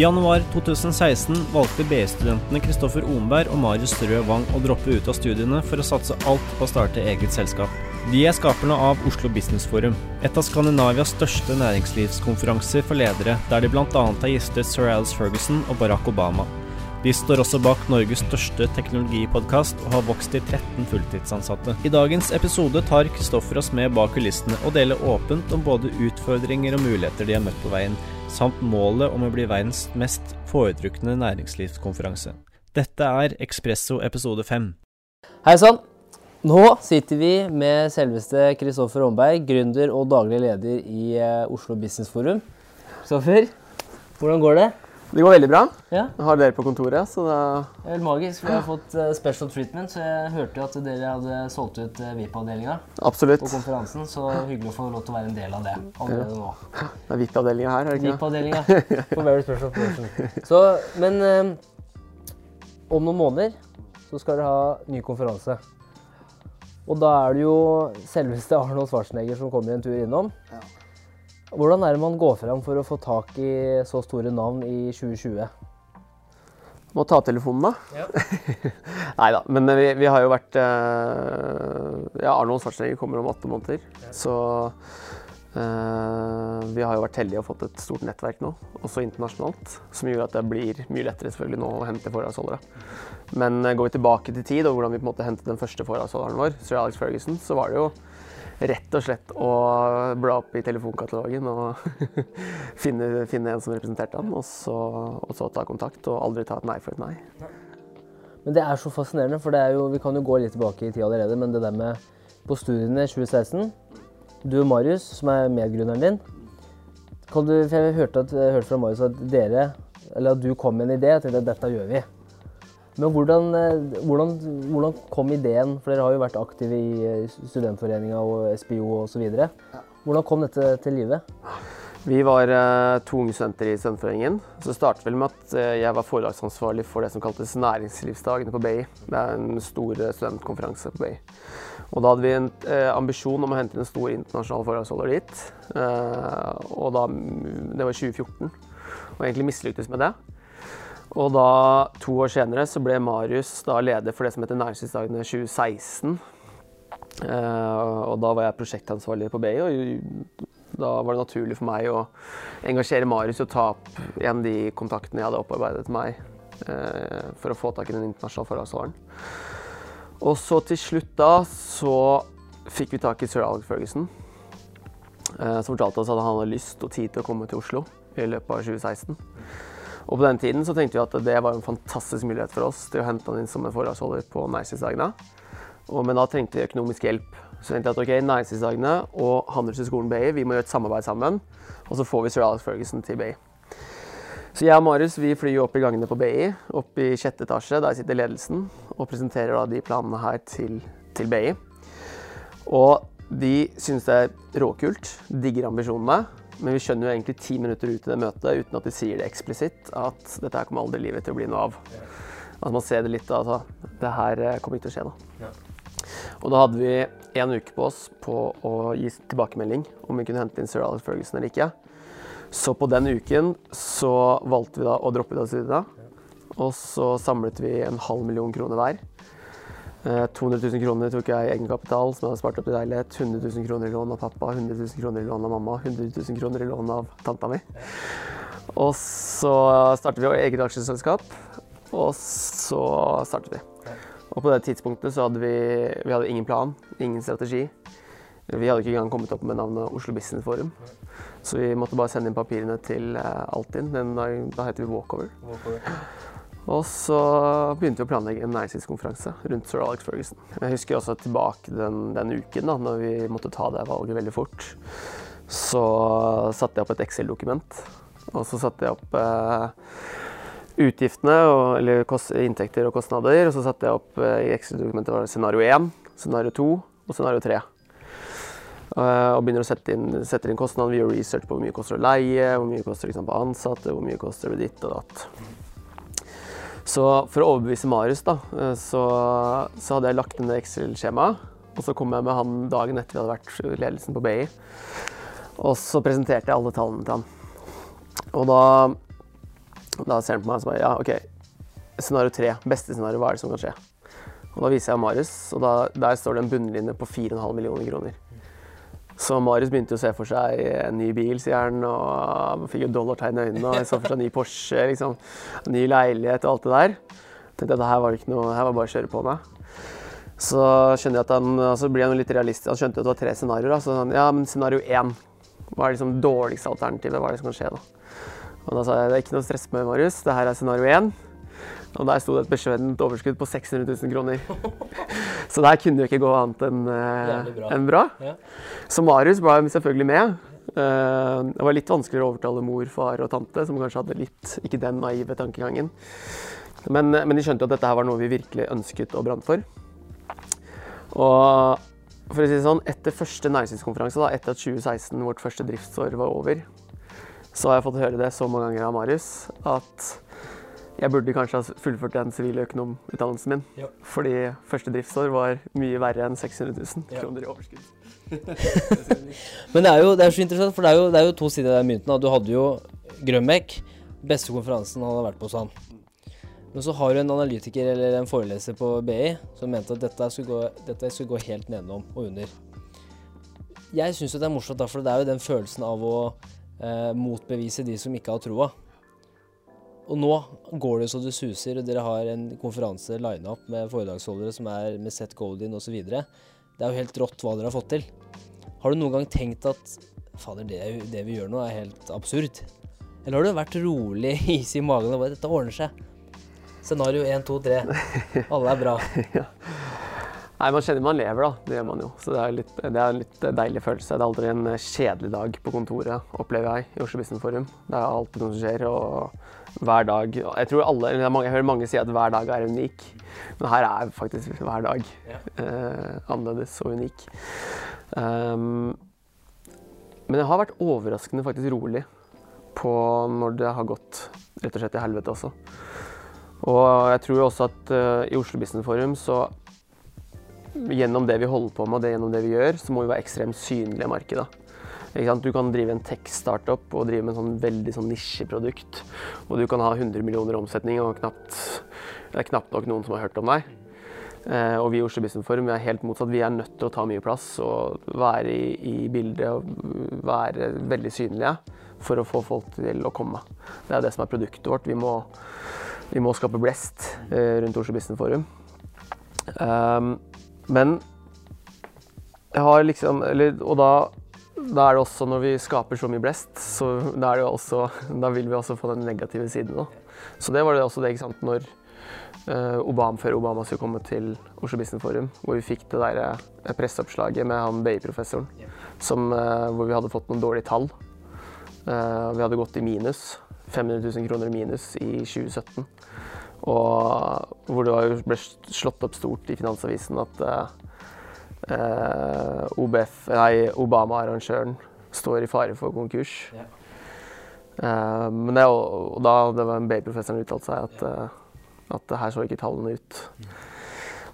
I januar 2016 valgte BI-studentene Kristoffer Omberg og Marius Strø Wang å droppe ut av studiene for å satse alt på å starte eget selskap. De er skaperne av Oslo Business Forum, et av Skandinavias største næringslivskonferanser for ledere, der de bl.a. har gjestet Sir Alice Ferguson og Barack Obama. De står også bak Norges største teknologipodkast og har vokst til 13 fulltidsansatte. I dagens episode tar Kristoffer oss med bak kulissene og deler åpent om både utfordringer og muligheter de har møtt på veien, samt målet om å bli verdens mest foretrukne næringslivskonferanse. Dette er Ekspresso episode 5. Hei sann! Nå sitter vi med selveste Kristoffer Omberg, gründer og daglig leder i eh, Oslo Business Forum. Kristoffer, hvordan går det? Det går veldig bra. Ja, Jeg har dere på kontoret, så det det er helt magisk. Vi har fått eh, special treatment, så jeg hørte jo at dere hadde solgt ut eh, VIP-avdelinga absolutt. på konferansen. Så hyggelig å få lov til å være en del av det allerede nå. Det er VIP-avdelinga her, er det ikke det? VIP-avdelinga for Very Special Person. Så, men um, om noen måneder så skal dere ha ny konferanse. Og da er det jo selveste Arnold Schwarzenegger som kommer en tur innom. Hvordan er det man går fram for å få tak i så store navn i 2020? Må ta telefonen, da. Nei da, men vi, vi har jo vært eh, Ja, Arnold Schwarzenegger kommer om åtte måneder. Så eh, vi har jo vært heldige og fått et stort nettverk nå, også internasjonalt. Som gjør at det blir mye lettere selvfølgelig nå å hente foredragsholdere. Men eh, går vi tilbake til tid og hvordan vi på en måte hentet den første foredragsholderen vår, sir Alex Ferguson, så var det jo rett og slett å bla opp i telefonkatalogen og finne, finne en som representerte han, og så, og så ta kontakt og aldri ta et nei for et nei. Men det er så fascinerende, for jo, vi kan jo gå litt tilbake i tid allerede, men det der med på studiene 2016 Du og Marius, som er medgrunneren din du, for Jeg hørte, at, jeg hørte fra Marius at dere, eller at du kom med en idé til at dette gjør vi. Men hvordan, eh, hvordan, hvordan kom ideen? For dere har jo vært aktive i eh, Studentforeninga og SPO osv. Hvordan kom dette til live? Vi var eh, to unge studenter i Studentforeningen. Så startet vel med at jeg var foredragsansvarlig for det som kaltes Næringslivsdagene på BI. Det er en stor studentkonferanse på BI. Og da hadde vi en ambisjon om å hente inn en stor internasjonal foredragsholder dit. Og da, det var 2014. Og egentlig mislyktes med det. Og da, to år senere, så ble Marius da leder for det som heter Næringslivsdagene 2016. Eh, og da var jeg prosjektansvarlig på BI, og da var det naturlig for meg å engasjere Marius og ta opp igjen de kontaktene jeg hadde opparbeidet meg eh, for å få tak i den internasjonale foredragsholderen. Og så til slutt da så fikk vi tak i sir Alex Ferguson, eh, som fortalte oss at han hadde lyst og tid til å komme til Oslo i løpet av 2016. Og på den tiden så tenkte vi at det var en fantastisk mulighet for oss til å hente han inn som en foredragsholder på Næringslivsdagene. Men da trengte vi økonomisk hjelp. Så tenkte jeg at ok, Næringslivsdagene og Handelshøyskolen BI vi må gjøre et samarbeid sammen. Og så får vi sir Alex Ferguson til BI. Så jeg og Marius vi flyr opp i gangene på BI, opp i sjette etasje. Der sitter ledelsen og presenterer da de planene her til, til BI. Og de syns det er råkult, digger ambisjonene. Men vi skjønner jo egentlig ti minutter ut i det møtet uten at de sier det eksplisitt, at dette her kommer aldri livet til å bli noe av. At man ser det litt, altså. Det her eh, kommer ikke til å skje, da. Og da hadde vi en uke på oss på å gi tilbakemelding om vi kunne hente inn sir Alex Ferguson eller ikke. Så på den uken så valgte vi da å droppe det. Og så samlet vi en halv million kroner hver. Eh, 200 000 kroner tok jeg i egenkapital, som jeg hadde spart opp i leilighet. 100 000 kroner i lån av pappa, 100 000 kroner i lån av mamma, 100 000 kroner i lån av tanta mi. Og så startet vi eget aksjeselskap, og så startet vi. Og på det tidspunktet så hadde vi, vi hadde ingen plan, ingen strategi. Vi hadde ikke engang kommet opp med navnet Oslo Business Forum. Så vi måtte bare sende inn papirene til eh, Altinn. Dagen, da heter vi Walkover. Og så begynte vi å planlegge en næringslivskonferanse rundt sir Alex Ferguson. Jeg husker også tilbake den, den uken da når vi måtte ta det valget veldig fort. Så satte jeg opp et Excel-dokument. Og så satte jeg opp eh, utgiftene, og, eller kost, inntekter og kostnader. Og så satte jeg opp eh, i Excel-dokumentet var det scenario 1, scenario 2 og scenario 3. Uh, og begynner å sette inn, sette inn kostnader. Vi gjør research på hvor mye koster å leie, hvor mye koster liksom, ansatte, hvor mye koster det ditt og datt. Så for å overbevise Marius, da, eh, så, så hadde jeg lagt det Excel-skjemaet. Og så kom jeg med han dagen etter vi hadde vært ledelsen på BI. Og så presenterte jeg alle tallene til han. Og da da ser han på meg og så bare Ja, OK. Scenario tre. Beste scenario. Hva er det som kan skje? Og da viser jeg Marius, og da, der står det en bunnlinje på 4,5 millioner kroner. Så Marius begynte å se for seg en ny bil, sier han, og fikk jo dollartegn i øynene. Og så for seg ny Porsche, liksom. Ny leilighet og alt det der. tenkte at her var ikke noe, her var bare å kjøre på med. Så skjønner jeg at han, og så blir han litt realistisk. Han skjønte at det var tre scenarioer. Så han, ja, men scenario én. Hva er liksom dårligste alternativet? Hva er det som kan skje da? Og da sa jeg det er ikke noe stress med Marius, det her er scenario én. Og der sto det et beskjedent overskudd på 600 000 kroner. Så der kunne det ikke gå annet enn eh, bra. En bra. Ja. Så Marius ble selvfølgelig med. Eh, Det var litt vanskeligere å overtale mor, far og tante, som kanskje hadde litt ikke den naive tankegangen. Men, men de skjønte jo at dette her var noe vi virkelig ønsket og brant for. Og for å si det sånn, etter første næringslivskonferanse, da, etter at 2016, vårt første driftsår, var over, så har jeg fått høre det så mange ganger av Marius at jeg burde kanskje ha fullført den siviløkonomutdannelsen min. Ja. Fordi første driftsår var mye verre enn 600 000 Ja. kroner i overskudd. Men det er jo det er så interessant, for det er jo, det er jo to sider av den mynten. Du hadde jo Grønbekk, beste konferansen han hadde vært på hos han. Men så har du en analytiker eller en foreleser på BI som mente at dette skulle gå, dette skulle gå helt nedenom og under. Jeg syns det er morsomt, for det er jo den følelsen av å eh, motbevise de som ikke har troa. Og nå går det så det suser, og dere har en konferanse line-up med foredragsholdere som er med Seth Goldin osv. Det er jo helt rått hva dere har fått til. Har du noen gang tenkt at fader, det, det vi gjør nå er helt absurd? Eller har du vært rolig, is i magen og bare dette ordner seg? Scenario 1, 2, 3. Alle er bra. Nei, man kjenner man lever, da. Det gjør man jo. Så det er, litt, det er en litt deilig følelse. Det er aldri en kjedelig dag på kontoret, opplever jeg, i Oslo Business Forum. Det er alltid noe som skjer, og hver dag Jeg tror alle, eller er mange, jeg hører mange si at hver dag er unik, men her er faktisk hver dag Ja. eh, annerledes og unik. Um, men jeg har vært overraskende faktisk rolig på når det har gått rett og slett til helvete også. Og jeg tror også at uh, i Oslo Business Forum så gjennom det vi holder på med og det, gjennom det vi gjør, så må vi være ekstremt synlige i markedet. Du kan drive en tech-startup og drive med en sånn veldig sånn nisjeprodukt. Og du kan ha 100 millioner omsetning og knapt, det er knapt nok noen som har hørt om deg. Eh, og vi i Oslo Business Forum er helt motsatt. Vi er nødt til å ta mye plass og være i, i bildet og være veldig synlige for å få folk til å komme. Det er det som er produktet vårt. Vi må, vi må skape blest eh, rundt Oslo Business Forum. Um, men jeg har liksom eller, Og da, da er det også når vi skaper så mye blest, så da, også, da vil vi også få den negative siden. Da. Så det var det også det, ikke sant, når eh, Obama, før Obama skulle komme til Oslo Business Forum, hvor vi fikk det der eh, presseoppslaget med han BI-professoren, eh, hvor vi hadde fått noen dårlige tall. Vi hadde gått i minus. 500 000 kroner i minus i 2017. Og hvor det ble slått opp stort i Finansavisen at eh, OBF, nei, Obama-arrangøren står i fare for konkurs. Ja. Eh, men det, er og da det var en BI-professor uttalte seg at, eh, at her så ikke tallene ut.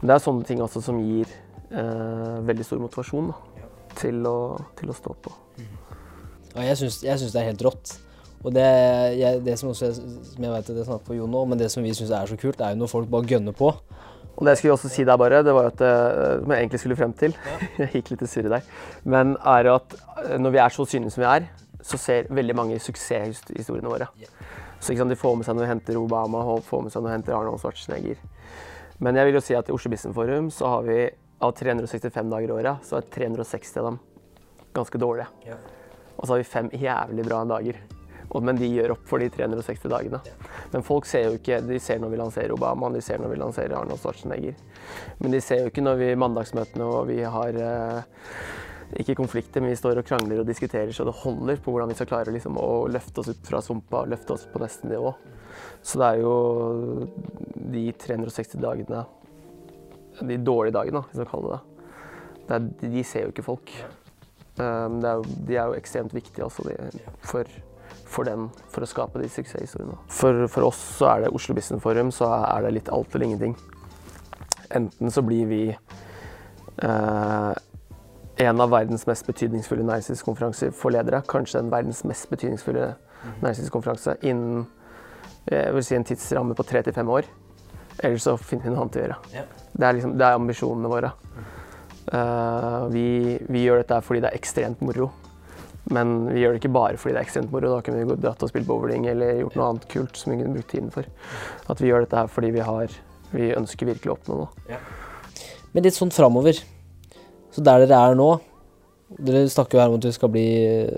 Men det er sånne ting også som gir eh, veldig stor motivasjon da, til, å, til å stå på. Ja, jeg syns, det er helt rått. Og det, jeg, det som også er, som jeg vet det snakker for Jon nå, men det som vi syns er så kult, er jo når folk bare gønner på. Og det jeg skulle også si der bare, det var at eh, som jeg egentlig skulle frem til, jeg gikk litt i surre der, men er at eh, når vi er så synlige som vi er, så ser veldig mange suksesshistoriene våre. Så sant, de får med seg når de henter Obama, og får med seg når de henter Arnold Schwarzenegger. Men jeg vil jo si at i Oslo Business Forum så har vi av 365 dager i året, så er 360 av dem ganske dårlige. Og så har vi fem jævlig bra dager. Men de gjør opp for de 360 dagene. Men folk ser jo ikke De ser når vi lanserer Obama, de ser når vi lanserer Arnold Schwarzenegger. Men de ser jo ikke når vi mandagsmøtene og vi har eh, ikke konflikter, men vi står og krangler og diskuterer så det holder på hvordan vi skal klare liksom, å løfte oss ut fra sumpa og løfte oss på neste nivå. Så det er jo de 360 dagene De dårlige dagene, hvis man kaller det det. er, de ser jo ikke folk. Um, det er de er jo ekstremt viktige også, de, for, for, den, for å skape de suksesshistoriene. For, for oss så er det Oslo Business Forum, så er det litt alt eller ingenting. Enten så blir vi eh, en av verdens mest betydningsfulle næringslivskonferanser for ledere. Kanskje den verdens mest betydningsfulle næringslivskonferanse innen Jeg vil si en tidsramme på tre til fem år. Ellers så finner vi noe annet å gjøre. Ja. Det, er liksom, det er ambisjonene våre. Uh, vi, vi gjør dette fordi det er ekstremt moro. Men vi gjør det ikke bare fordi det er ekstremt moro. Da kunne vi dratt og spilt bowling eller gjort noe annet kult som vi kunne brukt tiden for. At vi gjør dette her fordi vi, har, vi ønsker virkelig å oppnå noe. Men litt sånn framover. Så der dere er nå Dere snakker jo her om at det skal bli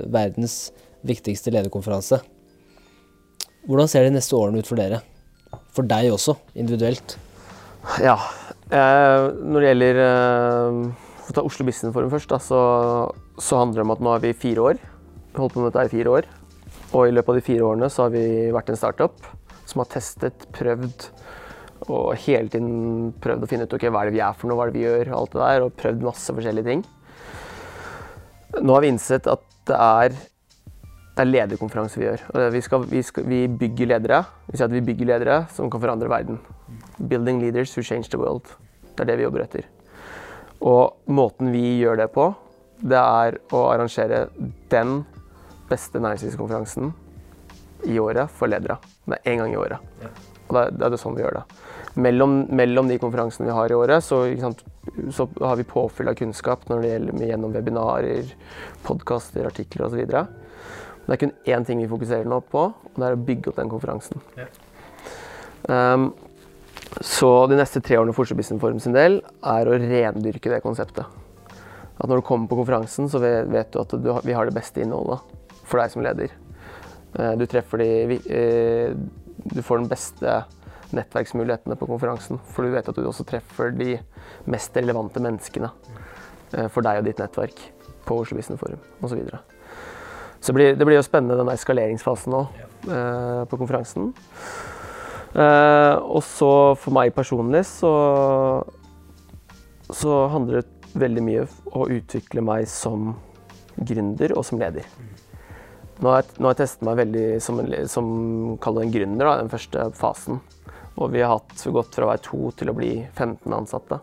verdens viktigste lederkonferanse. Hvordan ser de neste årene ut for dere? For deg også, individuelt. Ja. Eh, når det gjelder eh, For å ta Oslo Business Forum først, da, så, så handler det om at nå er vi fire år. Holdt på med dette i fire år. Og i løpet av de fire årene så har vi vært en startup som har testet, prøvd og hele tiden prøvd å finne ut okay, hva er det vi er for noe, hva er det vi gjør, alt det der, og prøvd masse forskjellige ting. Nå har vi innsett at det er, det er lederkonferanse vi gjør. Vi, skal, vi, skal, vi bygger ledere. Vi sier at vi bygger ledere som kan forandre verden. Building leaders who change the world. Det er det vi jobber etter. Og måten vi gjør det på, det er å arrangere den beste næringslivskonferansen i året for ledere. Det er én gang i året. Ja. Og det er, det er det sånn vi gjør det. Mellom, mellom de konferansene vi har i året, så, sant, så har vi påfyll av kunnskap når det gjelder gjennom webinarer, podkaster, artikler osv. Det er kun én ting vi fokuserer nå på, og det er å bygge opp den konferansen. Ja. Um, så de neste tre årene for Oslo Business Forum sin del er å rendyrke det konseptet. At når du kommer på konferansen, så vet, du at du, vi har det beste innholdet for deg som leder. Eh, Du treffer de eh, Du får den beste nettverksmulighetene på konferansen. For du vet at du også treffer de mest relevante menneskene eh, for deg og ditt nettverk på Oslo Business Forum osv. Så, det blir, det blir jo spennende den eskaleringsfasen nå på konferansen. Eh, og så for meg personlig så, så handler det veldig mye å utvikle meg som gründer og som leder. Nå har jeg, nå har jeg testet meg veldig som, en, som en gründer, da, den første fasen. Og vi har hatt gått fra å være to til å bli 15 ansatte.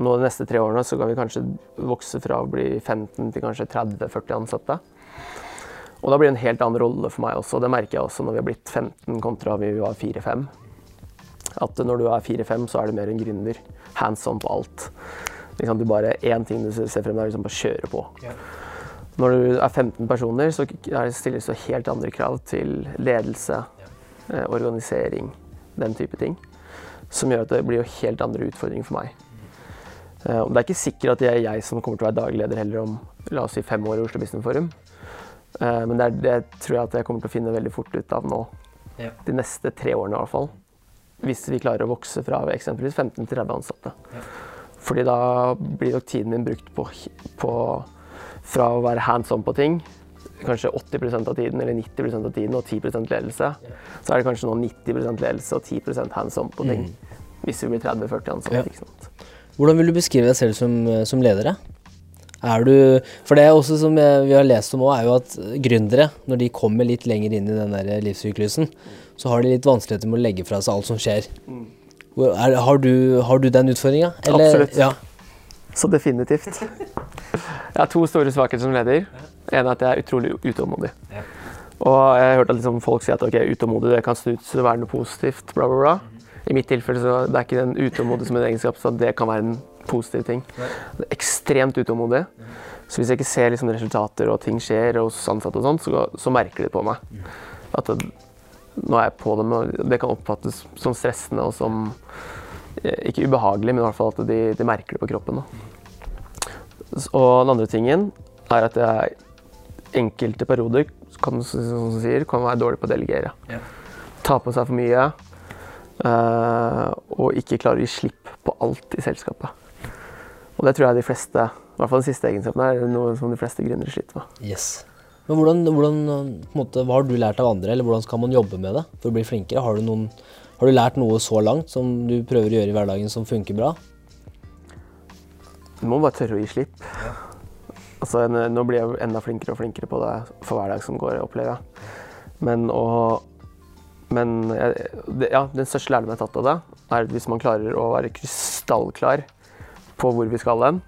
Nå De neste tre årene så kan vi kanskje vokse fra å bli 15 til kanskje 30-40 ansatte. Og da blir det en helt annen rolle for meg også. Det merker jeg også når vi har blitt 15 kontra vi var 4-5. At når du er 4-5, så er du mer en gründer. Hands on på alt. Liksom, du bare Én ting du ser frem til, er liksom bare kjøre på. Ja. Når du er 15 personer, så det stilles det helt andre krav til ledelse, eh, organisering, den type ting. Som gjør at det blir helt andre utfordringer for meg. Eh, det er ikke sikkert at det er jeg som kommer til å være daglig leder heller om la oss si fem år i Oslo Business Forum. Eh, men det, er, det tror jeg at jeg kommer til å finne veldig fort ut av nå. Ja. De neste tre årene i hvert fall. Hvis vi klarer å vokse fra eksempelvis 15 til 30 ansatte. Ja. Fordi da blir nok tiden min brukt på, på fra å være hands on på ting, kanskje 80% av tiden eller 90% av tiden og 10% ledelse, så er det kanskje nå 90% ledelse og 10 hands on på ting. Hvis vi blir 30-40 ansatte. Ja. Hvordan vil du beskrive deg selv som, som leder? Er du, for det også som vi har lest om også, er jo at gründere, når de kommer litt lenger inn i den der livssyklusen, så har de litt vanskeligheter med å legge fra seg alt som skjer. Hvor- Er, har, du, har du den utfordringa? Absolutt. Ja. Så definitivt. Jeg har to store svakheter som leder. En er at jeg er utrolig utålmodig. Og jeg har hørt at liksom folk sier at ok, utålmodig det kan snu ut til å være noe positivt. bla bla bla. I mitt tilfelle så det er ikke den utålmodig som en egenskap, så det kan være en positiv ting. Det er ekstremt utålmodig. Så hvis jeg ikke ser liksom resultater og ting skjer hos ansatte og sånt, så, så merker de på meg. At det, nå er jeg på dem, og det kan oppfattes som stressende og som eh, ikke ubehagelig, men i hvert fall at de, de merker det på kroppen. Da. Og den andre tingen er at jeg enkelte perioder kan, som du sier, kan være dårlig på å delegere. Yeah. Ta på seg for mye. eh, og ikke klare å gi slipp på alt i selskapet. Og det tror jeg de fleste, i hvert fall den siste egenskapen, er noe som de fleste gründere sliter med. Yes. Men hvordan, hvordan, måte, Hva har du lært av andre, eller hvordan skal man jobbe med det for å bli flinkere? Har du, noen, har du lært noe så langt som du prøver å gjøre i hverdagen som funker bra? Du må bare tørre å gi slipp. Altså, nå blir jeg enda flinkere og flinkere på det for hver dag som går, opplever jeg. Men å Men ja, den største lærdommen jeg har tatt av det, er at hvis man klarer å være krystallklar på hvor vi skal hen,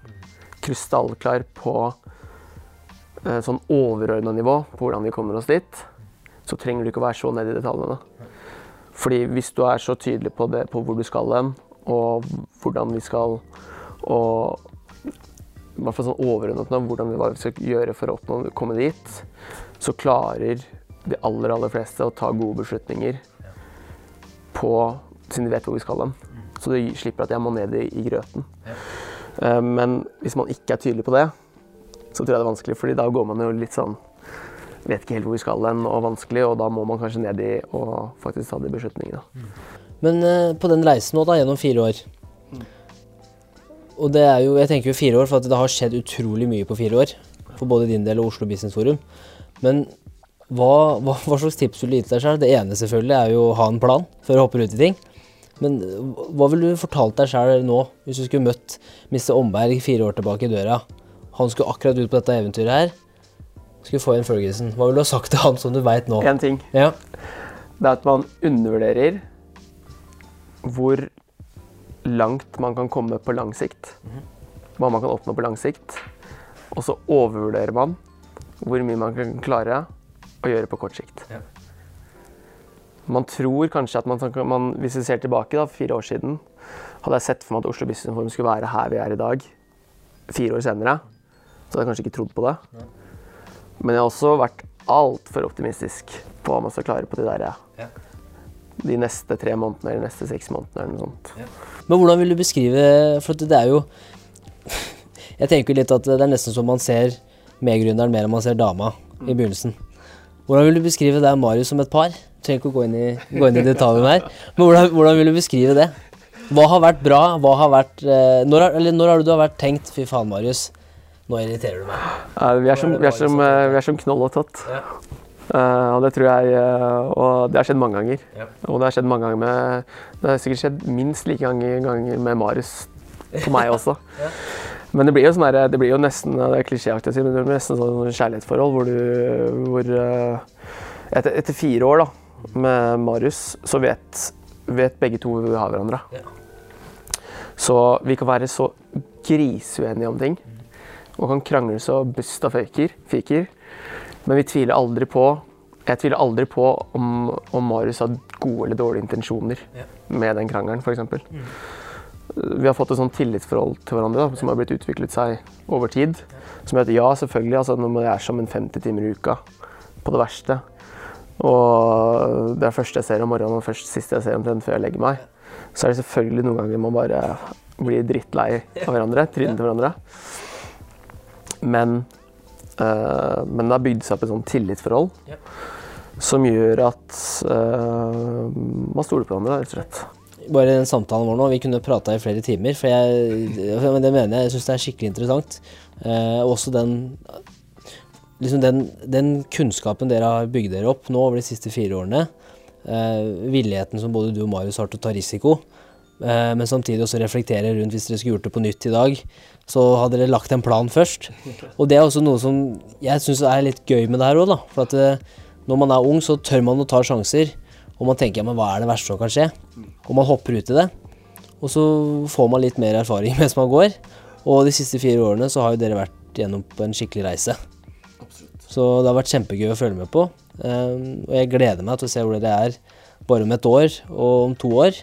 krystallklar på sånn overordna nivå på hvordan vi kommer oss dit, så trenger du ikke å være så nede i detaljene. Fordi hvis du er så tydelig på, det, på hvor du skal hen, og hvordan vi skal Og i hvert fall sånn overordnet nå, hvordan vi skal gjøre for å oppnå, komme dit, så klarer de aller, aller fleste å ta gode beslutninger på siden de vet hvor vi skal hen. Så de slipper at jeg må ned i, i grøten. Eh, Men hvis man ikke er tydelig på det, så tror jeg det er vanskelig, fordi da går man jo litt sånn Vet ikke helt hvor vi skal hen, og vanskelig, og da må man kanskje ned i og faktisk ta de beslutningene. Men eh, på den reisen nå, da, gjennom fire år Og det er jo, jeg tenker jo fire år, for det har skjedd utrolig mye på fire år. For både din del og Oslo Business Forum. Men hva, hva, hva slags tips vil du gi til deg selv? Det ene selvfølgelig er jo å ha en plan før du hopper ut i ting. Men eh, hva ville du fortalt deg selv nå, hvis du skulle møtt Mr. Omberg fire år tilbake i døra? Han skulle akkurat ut på dette eventyret her. Skulle få inn Ferguson. Hva ville du ha sagt til han som du veit nå? En ting. Ja. Det er at man undervurderer hvor langt man kan komme på lang sikt. Hva man kan oppnå på lang sikt. Og så overvurderer man hvor mye man kan klare å gjøre på kort sikt. Ja. Man tror kanskje at man, man Hvis vi ser tilbake, da, fire år siden, hadde jeg sett for meg at Oslo Business Forum skulle være her vi er i dag, fire år senere, så hadde jeg kanskje ikke trodd på det. Men jeg har også vært altfor optimistisk på hva man skal klare på de der Ja. de neste tre månedene eller neste seks månedene. eller noe sånt. Men hvordan vil du beskrive For det er jo Jeg tenker litt at det er nesten som man ser medgründeren mer enn man ser dama i begynnelsen. Hvordan vil du beskrive deg og Marius som et par? Trenger ikke å gå inn i, gå inn i detaljene her. Men hvordan, hvordan vil du beskrive det? Hva har vært bra? Hva har vært eh, når, har, eller når har du har vært tenkt Fy faen, Marius. Nå irriterer du meg. Ja, vi, er som, vi, er som, eh, vi er som knoll og tott. Ja. Uh, og det tror jeg uh, Og det har skjedd mange ganger. Ja. Og det har skjedd mange ganger med Det har sikkert skjedd minst like mange ganger med Marius på meg også. Ja. Men det blir jo sånn der, det blir jo nesten det er klisjéaktig å si, men det blir nesten sånn kjærlighetsforhold hvor du hvor, etter, etter fire år da, med Marius, så vet, vet begge to hvor vi har hverandre. Ja. Så vi kan være så grisuenige om ting. Og kan krangle så busta fyker, fyker. Men vi tviler aldri på Jeg tviler aldri på om, om Marius har gode eller dårlige intensjoner Ja. med den krangelen, f.eks. Vi har fått et sånt tillitsforhold til hverandre da, som har blitt utviklet seg over tid. Som gjør at ja, selvfølgelig, altså, når man er sammen 50 timer i uka på det verste, og det er første jeg ser om morgenen og først siste jeg ser omtrent før jeg legger meg, så er det selvfølgelig noen ganger man bare blir drittlei av hverandre, trynet til hverandre. Men, uh, men det har bygd seg opp et sånt tillitsforhold Ja. som gjør at uh, man stoler på hverandre, rett og slett. bare den samtalen vår nå, vi kunne prata i flere timer, for jeg, men det mener jeg, jeg syns det er skikkelig interessant. Uh, også den, liksom den, den kunnskapen dere har bygd dere opp nå over de siste fire årene, eh, villigheten som både du og Marius har til å ta risiko, men samtidig også reflektere rundt hvis dere skulle gjort det på nytt i dag, så hadde dere lagt en plan først. Og det er også noe som jeg syns er litt gøy med det her òg, da. For at eh, når man er ung, så tør man å ta sjanser. Og man tenker ja, men hva er det verste som kan skje? Og man hopper ut i det. Og så får man litt mer erfaring mens man går. Og de siste fire årene så har jo dere vært gjennom på en skikkelig reise. Så det har vært kjempegøy å følge med på. Um, og jeg gleder meg til å se hvor dere er bare om et år og om to år.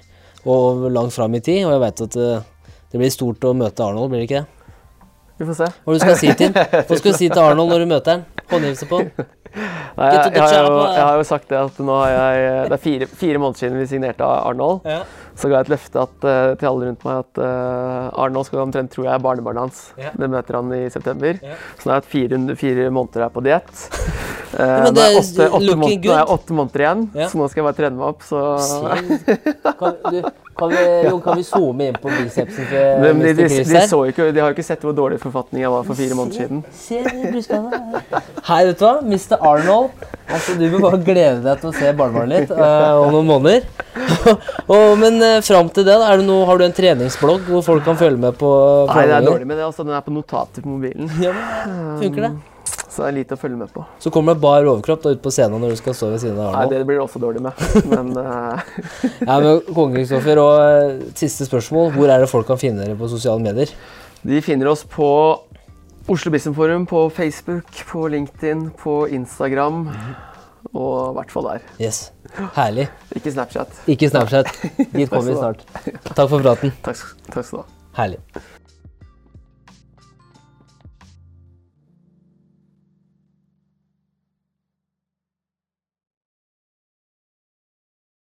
Og langt fram i tid. Og jeg vet at uh, det blir stort å møte Arnold, blir det ikke det? Vi får se. Hva du skal si til? Hva skal du si til Arnold når du møter han? Håndhilse på han? Nei, jeg, jeg, har jo, jeg har jo sagt det at nå har jeg Det er fire, fire måneder siden vi signerte Arnold. Ja. Så ga jeg et løfte at, eh, til alle rundt meg at uh, Arnold skal omtrent tror jeg er barnebarnet hans. Ja. Det møter han i september. Ja. Så nå har jeg hatt fire, fire måneder her på diett. Uh, men nå er jeg åtte, åtte, måneder, nå er jeg åtte måneder igjen, Ja. så nå skal jeg bare trene meg opp. Så Kan, du, kan, vi, jo, kan vi zoome inn på bicepsen til de, de, de, de, så ikke, de har jo ikke sett hvor dårlig forfatning jeg var for fire måneder siden. Se brystkassen. Hei, vet du hva? Mr. Arnold. Altså, du bør bare glede deg til å se barnebarnet ditt uh, om noen måneder. og, men uh, fram til det, da, noe, har du en treningsblogg hvor folk kan følge med på Nei, det er dårlig med det. altså Den er på notater på mobilen. Ja, men, funker det? Så det er lite å følge med på. Så kommer det bar overkropp da ut på scenen når du skal stå ved siden av Nei, det blir det også dårlig med. Men uh... Ja, men Konge Kristoffer, og øh, siste spørsmål. Hvor er det folk kan finne dere på sosiale medier? De finner oss på Oslo Business Forum, på Facebook, på LinkedIn, på Instagram. Og i hvert fall der. Yes. Herlig. Ikke Snapchat. Ikke Snapchat. Dit kommer vi snart. Takk for praten. Takk, takk skal du ha. Herlig.